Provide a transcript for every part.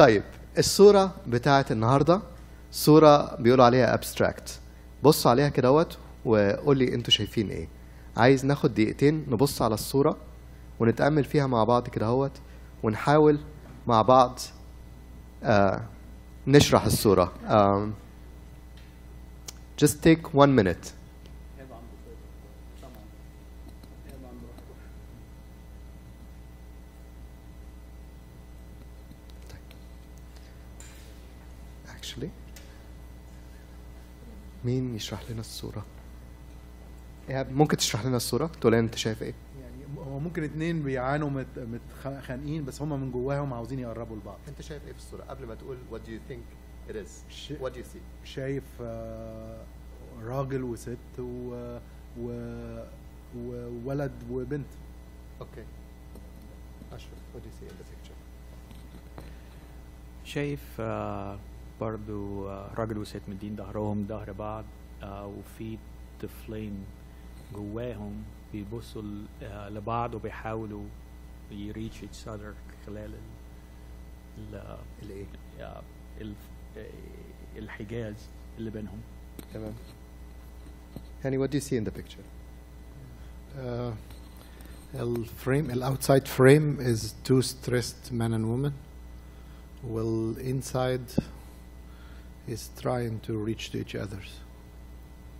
طيب الصورة بتاعت النهاردة صورة بيقولوا عليها abstract. بصوا عليها كدهوت وقول لي أنتوا شايفين إيه. عايز ناخد دقيقتين نبص على الصورة ونتأمل فيها مع بعض كدهوت ونحاول مع بعض آه نشرح الصورة. um, just take one minute. Actually مين يشرح لنا الصورة؟ إيهاب ممكن تشرح لنا الصورة؟ تقول لنا أنت شايف إيه؟ يعني هو ممكن اتنين بيعانوا مت متخانقين بس هم من جواهم عاوزين يقربوا لبعض أنت شايف إيه في الصورة؟ قبل ما تقول what do you think it is? ش- What do you see? شايف آه، راجل وست و... و... وولد وبنت Okay. أشرف what do you see in the picture? شايف آه، برضو آه، راجل وست مدين ظهرهم ظهر بعض آه، وفي طفلين جواهم بيبصوا ل- آه، لبعض وبيحاولوا ي reach each other خلال ال ال الإيه؟ آه، ال- آه، الحاجز اللي بينهم تمام يعني what do you see in the picture? Uh, ال frame ال outside frame is two stressed men and women while inside is trying to reach to each others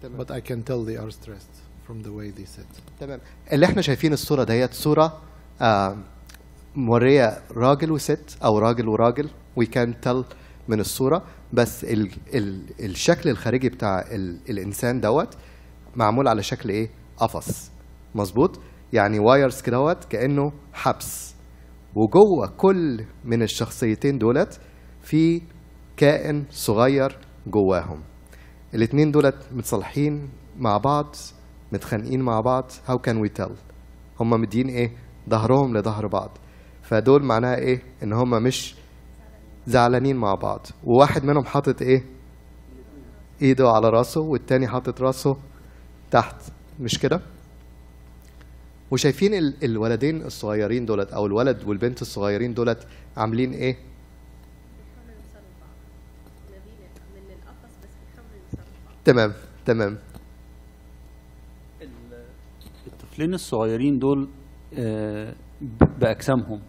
تمام. But I can tell they are stressed from the way they sit تمام. اللي إحنا شايفين الصورة ديت صورة آه، مورية راجل وست أو راجل وراجل. We can tell من الصورة. بس ال ال الشكل الخارجي بتاع ال الإنسان دوت معمول على شكل إيه؟ قفص. مظبوط؟ يعني وايرز كدهوت كأنه حبس. وجوه كل من الشخصيتين دولت في كائن صغير جواهم. الاتنين دولت متصالحين مع بعض متخانقين مع بعض. How can we tell هما مدين إيه؟ ظهرهم لظهر بعض. فدول معناها إيه؟ إن هما مش زعلانين مع بعض. وواحد منهم حاطط إيه؟ إيده على راسه والتاني حاطط راسه تحت. مش كده؟ وشايفين ال- الولدين الصغيرين دولت أو الولد والبنت الصغيرين دولت عاملين إيه بيحاولوا يوصلوا لبعض نازلين من القفص بس بيحاولوا يوصلوا لبعض تمام تمام. الطفلين الصغيرين دول آه، ب- بأجسامهم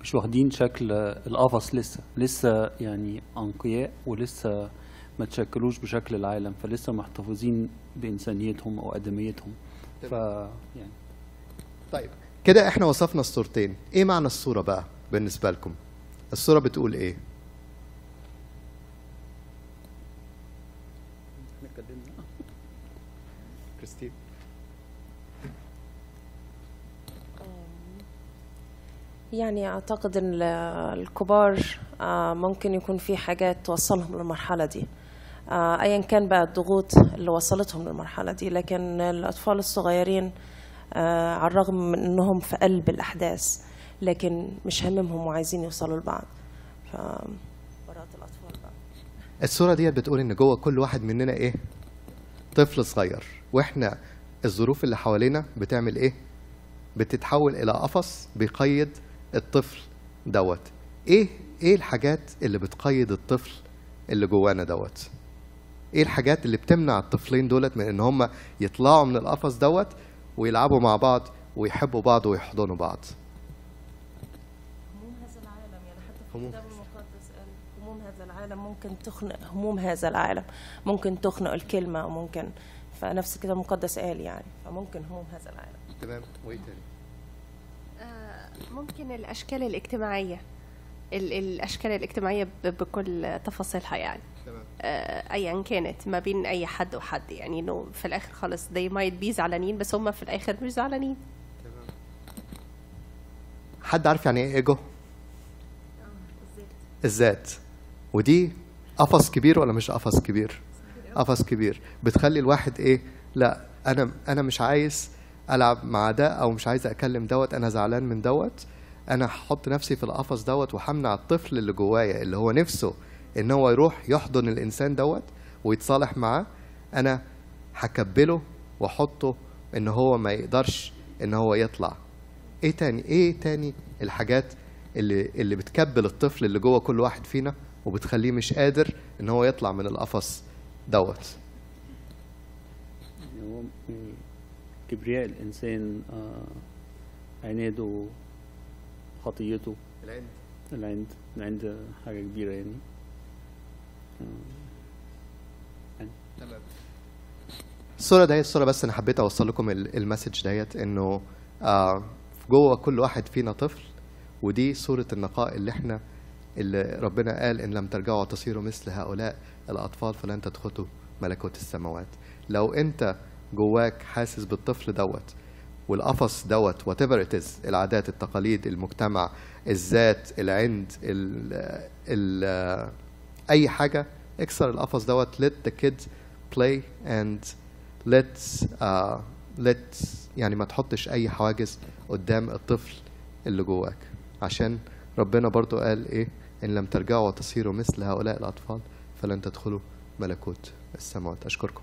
مش واخدين شكل القفص لسه لسه يعني أنقياء ولسه ما تشكلوش بشكل العالم فلسه محتفظين بإنسانيتهم أو آدميتهم. ف يعني. طيب كده إحنا وصفنا الصورتين. إيه معنى الصورة بقى بالنسبة لكم؟ الصورة بتقول إيه؟ كريستين. يعني أعتقد إن ال- الكبار آه، ممكن يكون في حاجات توصلهم للمرحلة دي. آه، أيا كان بقى الضغوط اللي وصلتهم للمرحلة دي لكن الأطفال الصغيرين آه، على الرغم من إنهم في قلب الأحداث لكن مش هممهم وعايزين يوصلوا لبعض. ف براءة الأطفال. بقى الصورة ديت بتقول إن جوه كل واحد مننا إيه؟ طفل صغير. وإحنا الظروف اللي حوالينا بتعمل إيه؟ بتتحول إلى قفص بيقيد الطفل دوت. إيه؟ إيه الحاجات اللي بتقيد الطفل اللي جوانا دوت؟ إيه الحاجات اللي بتمنع الطفلين دولت من إن هم يطلعوا من القفص دوت ويلعبوا مع بعض ويحبوا بعض ويحضنوا بعض هموم هذا العالم يعني حتى في هموم هموم هذا العالم ممكن تخنق هموم هذا العالم. ممكن تخنق الكلمة وممكن فنفس الكتاب المقدس قال يعني فممكن هموم هذا العالم. تمام. وإيه تاني؟ آه، ممكن الأشكال الاجتماعية. ال- الأشكال الاجتماعية ب- بكل تفاصيلها يعني. تمام. آه، أيا كانت ما بين أي حد وحد يعني إنه في الآخر خالص they might be زعلانين بس هم في الآخر مش زعلانين. تمام. حد عارف يعني إيه إيجو؟ الذات. ودي قفص كبير ولا مش قفص كبير؟ قفص كبير. بتخلي الواحد إيه؟ لا أنا أنا مش عايز ألعب مع ده أو مش عايز أكلم دوت أنا زعلان من دوت. أنا هحط نفسي في القفص دوت وهمنع الطفل اللي جوايا اللي هو نفسه إن هو يروح يحضن الإنسان دوت ويتصالح معاه. أنا هكبله وأحطه إن هو ما يقدرش إن هو يطلع. إيه تاني؟ إيه تاني الحاجات اللي اللي بتكبل الطفل اللي جوه كل واحد فينا وبتخليه مش قادر إن هو يطلع من القفص دوت. يعني هو كبرياء الإنسان آه، عناده خطيته. العند. العند. حاجة كبيرة يعني. الصورة ديت الصورة بس أنا حبيت أوصل لكم ال- المسج ديت إنه آه جوه كل واحد فينا طفل ودي صورة النقاء اللي إحنا اللي ربنا قال إن لم ترجعوا تصيروا مثل هؤلاء الأطفال فلن تدخلوا ملكوت السماوات. لو أنت جواك حاسس بالطفل دوت والقفص دوت it is العادات التقاليد المجتمع الذات العند ال ال أي حاجة اكسر القفص دوت let the kid play and let uh, let يعني ما تحطش أي حواجز قدام الطفل اللي جواك. عشان ربنا برضو قال إيه؟ إن لم ترجعوا وتصيروا مثل هؤلاء الأطفال فلن تدخلوا ملكوت السماوات. أشكركم.